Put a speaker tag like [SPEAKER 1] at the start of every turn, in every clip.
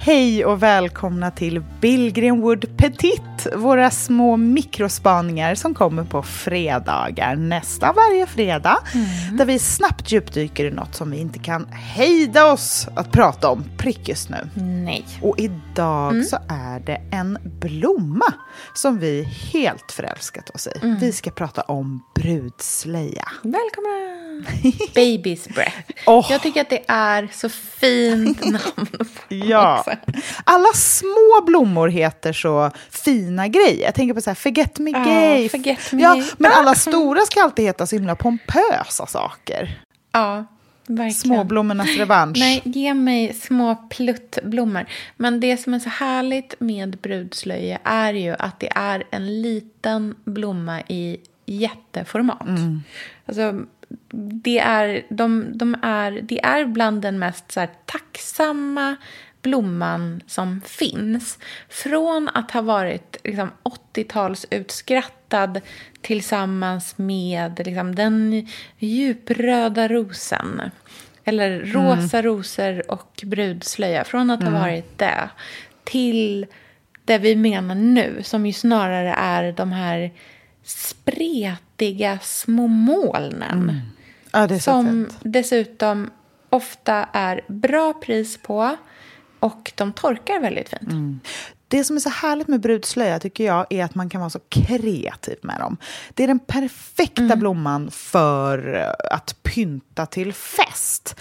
[SPEAKER 1] Hej och välkomna till Billgrenwood Petit, våra små mikrospaningar som kommer på fredagar, nästan varje fredag, där vi snabbt djupdyker i något som vi inte kan hejda oss att prata om prick just nu.
[SPEAKER 2] Nej.
[SPEAKER 1] Och idag så är det en blomma som vi helt förälskat oss i. Vi ska prata om brudslöja.
[SPEAKER 2] Välkomna! Baby's breath.
[SPEAKER 1] Åh.
[SPEAKER 2] Jag tycker att det är så fint namn.
[SPEAKER 1] Ja. Alla små blommor heter så fina grejer. Jag tänker på så här, forget me gay.
[SPEAKER 2] forget me
[SPEAKER 1] ja, men alla stora ska alltid heta så himla pompösa saker.
[SPEAKER 2] Ja, verkligen.
[SPEAKER 1] Småblommornas revansch.
[SPEAKER 2] Nej, ge mig små pluttblommor. Men det som är så härligt med brudslöja är ju att det är en liten blomma i jätteformat. Alltså, det, är, de, de är, det är bland den mest så här, tacksamma blomman som finns. Från att ha varit liksom, 80-tals utskrattad tillsammans med liksom, den djupröda rosen. Eller rosa rosor och brudslöja. Från att ha varit det till det vi menar nu, som ju snarare är de här spretiga små molnen.
[SPEAKER 1] ja, är så
[SPEAKER 2] Som
[SPEAKER 1] fint.
[SPEAKER 2] dessutom ofta är bra pris på och de torkar väldigt fint.
[SPEAKER 1] Det som är så härligt med brudslöja tycker jag är att man kan vara så kreativ med dem. Det är den perfekta
[SPEAKER 2] Mm.
[SPEAKER 1] blomman för eh, att pynta till fest.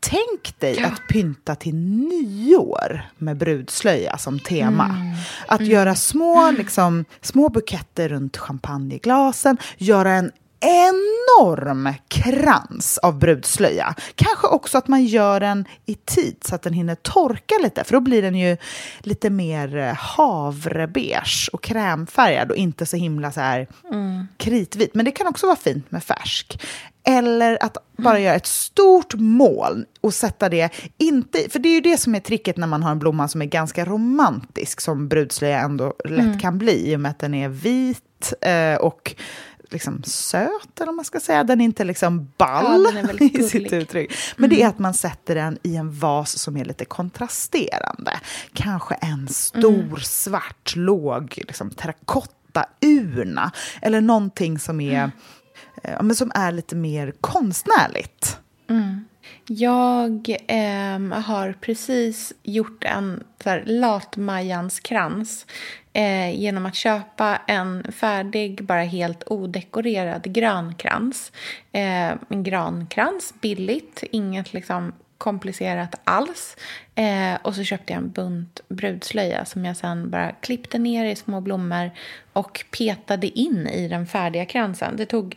[SPEAKER 1] Tänk dig att pynta till nyår med brudslöja som tema.
[SPEAKER 2] Mm.
[SPEAKER 1] Att göra små, liksom, små buketter runt champagneglasen, göra en enorm krans av brudslöja. Kanske också att man gör den i tid så att den hinner torka lite, för då blir den ju lite mer eh, havrebeige och krämfärgad och inte så himla så här kritvit. Men det kan också vara fint med färsk. Eller att bara göra ett stort moln och sätta det, inte, för det är ju det som är tricket när man har en blomma som är ganska romantisk, som brudslöja ändå lätt kan bli, i och med att den är vit eh, och liksom söt, eller vad man ska säga. Den är inte liksom ball
[SPEAKER 2] Ja,
[SPEAKER 1] i sitt uttryck. Men det är att man sätter den i en vas som är lite kontrasterande. Kanske en stor svart låg liksom, terrakottaurna. Eller någonting som är, eh, ja, men som är lite mer konstnärligt.
[SPEAKER 2] Jag eh, har precis gjort en latmajans krans latmajanskrans eh, genom att köpa en färdig, bara helt odekorerad grankrans. Eh, en grankrans, billigt, inget liksom komplicerat alls. Eh, och så köpte jag en bunt brudslöja som jag sen bara klippte ner i små blommor och petade in i den färdiga kransen. Det tog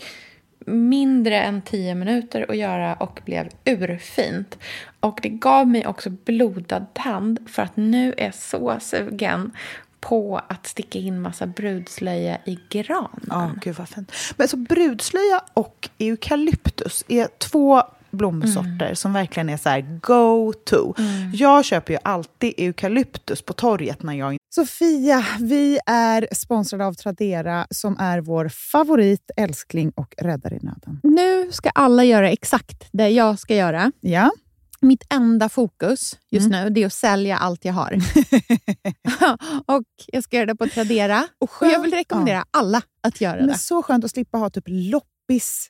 [SPEAKER 2] mindre än tio minuter att göra och blev urfint. Och det gav mig också blodad tand för att nu är jag så sugen på att sticka in massa brudslöja i granen.
[SPEAKER 1] Ja, gud vad fint. Men alltså, brudslöja och eukalyptus är två blomsorter som verkligen är så här go-to. Jag köper ju alltid eukalyptus på torget när jag... Sofia, vi är sponsrade av Tradera som är vår favorit, älskling och räddare i nöden.
[SPEAKER 3] Nu ska alla göra exakt det jag ska göra.
[SPEAKER 1] Ja,
[SPEAKER 3] Mitt enda fokus just nu det är att sälja allt jag har. och Jag ska göra det på Tradera. Och, jag vill rekommendera alla att göra
[SPEAKER 1] men
[SPEAKER 3] det.
[SPEAKER 1] så skönt att slippa ha typ loppis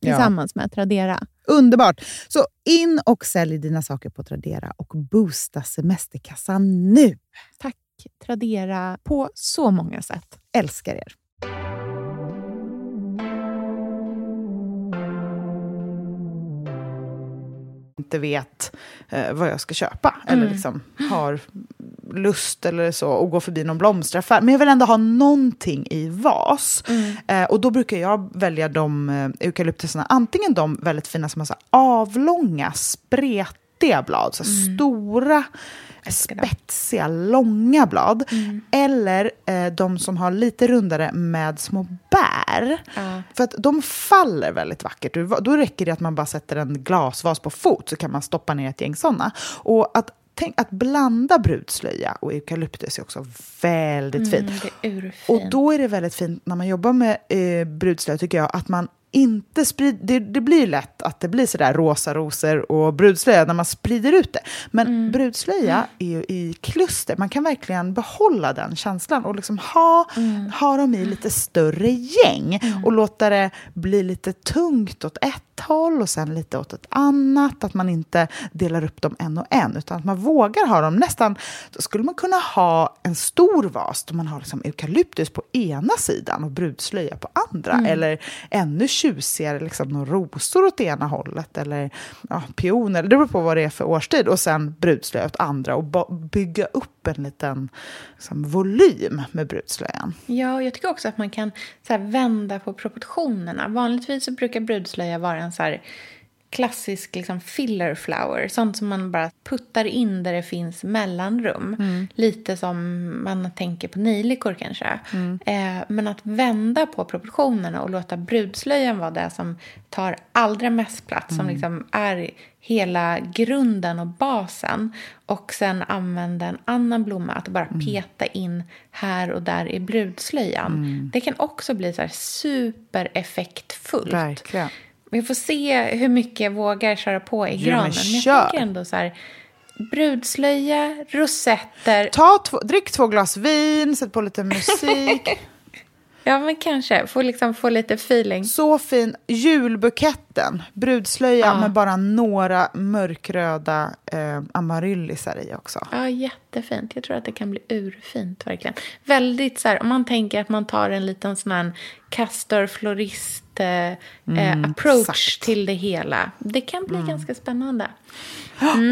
[SPEAKER 1] Ja.
[SPEAKER 3] tillsammans med Tradera.
[SPEAKER 1] Underbart! Så in och sälj dina saker på Tradera och boosta semesterkassan nu.
[SPEAKER 3] Tack Tradera på så många sätt.
[SPEAKER 1] Älskar er! inte vet eh, vad jag ska köpa eller liksom har lust eller så att gå förbi någon blomsteraffär. Men jag vill ändå ha någonting i vas. Eh, och då brukar jag välja de eh, eukalyptusarna, antingen de väldigt fina som har så avlånga, spretiga blad, så här stora, spetsiga, långa blad. Eller eh, de som har lite rundare med små bär.
[SPEAKER 2] Ja.
[SPEAKER 1] För att de faller väldigt vackert. Då räcker det att man bara sätter en glasvas på fot så kan man stoppa ner ett gäng sådana. Och att, tänk, att blanda brudslöja och eukalyptus är också väldigt fint.
[SPEAKER 2] Mm, urfint.
[SPEAKER 1] Och då är det väldigt fint när man jobbar med eh, brudslöja tycker jag att man inte sprider, det, det blir lätt att det blir sådär rosa rosor och brudslöja när man sprider ut det. Men
[SPEAKER 2] Mm.
[SPEAKER 1] brudslöja är ju i kluster, man kan verkligen behålla den känslan och liksom ha,
[SPEAKER 2] Mm.
[SPEAKER 1] ha dem i lite större gäng och låta det bli lite tungt åt ett håll och sen lite åt ett annat. Att man inte delar upp dem en och en utan att man vågar ha dem nästan, då skulle man kunna ha en stor vas där man har liksom eukalyptus på ena sidan och brudslöja på andra. Eller ännu tjusigare, liksom rosor åt ena hållet eller ja, pioner, det beror på vad det är för årstid. Och sen brudslöja åt andra och bygga upp en liten liksom, volym med brudslöjan.
[SPEAKER 2] Ja, och jag tycker också att man kan så här, vända på proportionerna. Vanligtvis så brukar brudslöja vara en så här klassisk liksom, filler flower. Sånt som man bara puttar in där det finns mellanrum. Lite som man tänker på nejlikor kanske. Eh, men att vända på proportionerna och låta brudslöjan vara det som tar allra mest plats. Som liksom är hela grunden och basen. Och sen använda en annan blomma att bara peta in här och där i brudslöjan. Det kan också bli så supereffektfullt.
[SPEAKER 1] Verkligen.
[SPEAKER 2] Vi får se hur mycket jag vågar köra på i
[SPEAKER 1] Ja,
[SPEAKER 2] granen.
[SPEAKER 1] men
[SPEAKER 2] Men jag tänker ändå så här, brudslöja, rosetter.
[SPEAKER 1] Ta två, drick två glas vin, sätt på lite musik.
[SPEAKER 2] Ja, men kanske. Få, liksom, få lite feeling.
[SPEAKER 1] Så fin. Julbuketten. Brudslöja med bara några mörkröda eh, amaryllisar i också.
[SPEAKER 2] Ja, jättefint. Jag tror att det kan bli urfint, verkligen. Väldigt så här, om man tänker att man tar en liten sån här castor florist eh, eh, approach
[SPEAKER 1] exakt.
[SPEAKER 2] till det hela. Det kan bli ganska spännande.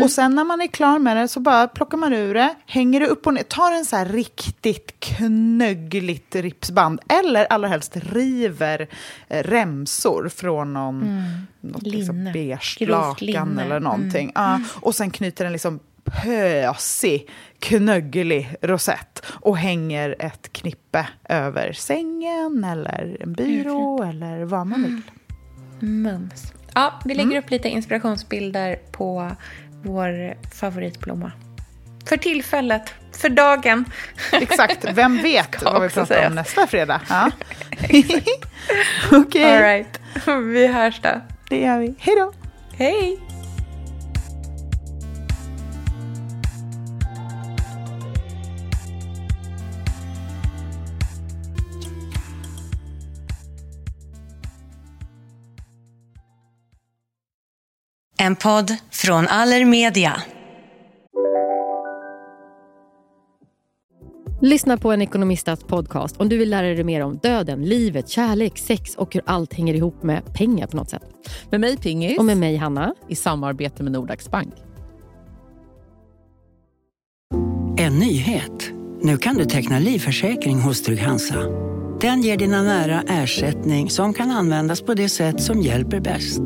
[SPEAKER 1] Och sen när man är klar med det så bara plockar man ur det, hänger det upp och ner, tar en så här riktigt knöggligt ripsband eller allra helst river eh, remsor från någon, något liksom beige lakan eller någonting. Ja, och sen knyter den liksom pösig, knögglig rosett och hänger ett knippe över sängen eller en byrå eller vad man vill.
[SPEAKER 2] Mums. Ja, vi lägger upp lite inspirationsbilder på vår favoritblomma. För tillfället, för dagen.
[SPEAKER 1] Exakt, vem vet vad vi pratar
[SPEAKER 2] sägas.
[SPEAKER 1] om nästa fredag? Ja. Okej,
[SPEAKER 2] All right. Vi hörs då.
[SPEAKER 1] det gör vi. Hej då!
[SPEAKER 2] Hej!
[SPEAKER 4] En podd från Allermedia.
[SPEAKER 5] Lyssna på en ekonomistats podcast om du vill lära dig mer om döden, livet, kärlek, sex och hur allt hänger ihop med pengar på något sätt.
[SPEAKER 6] Med mig Pingis.
[SPEAKER 5] Och med mig Hanna.
[SPEAKER 6] I samarbete med Nordax Bank.
[SPEAKER 7] En nyhet. Nu kan du teckna livförsäkring hos Trygg-Hansa. Den ger dina nära ersättning som kan användas på det sätt som hjälper bäst.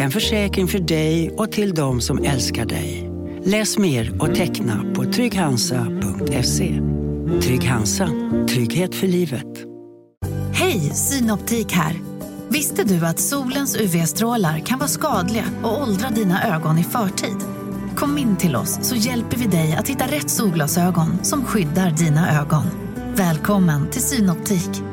[SPEAKER 7] En försäkring för dig och till de som älskar dig. Läs mer och teckna på trygghansa.se. Trygg Hansa. Trygghet för livet.
[SPEAKER 8] Hej, Synoptik här. Visste du att solens UV-strålar kan vara skadliga och åldra dina ögon i förtid? Kom in till oss så hjälper vi dig att hitta rätt solglasögon som skyddar dina ögon. Välkommen till Synoptik.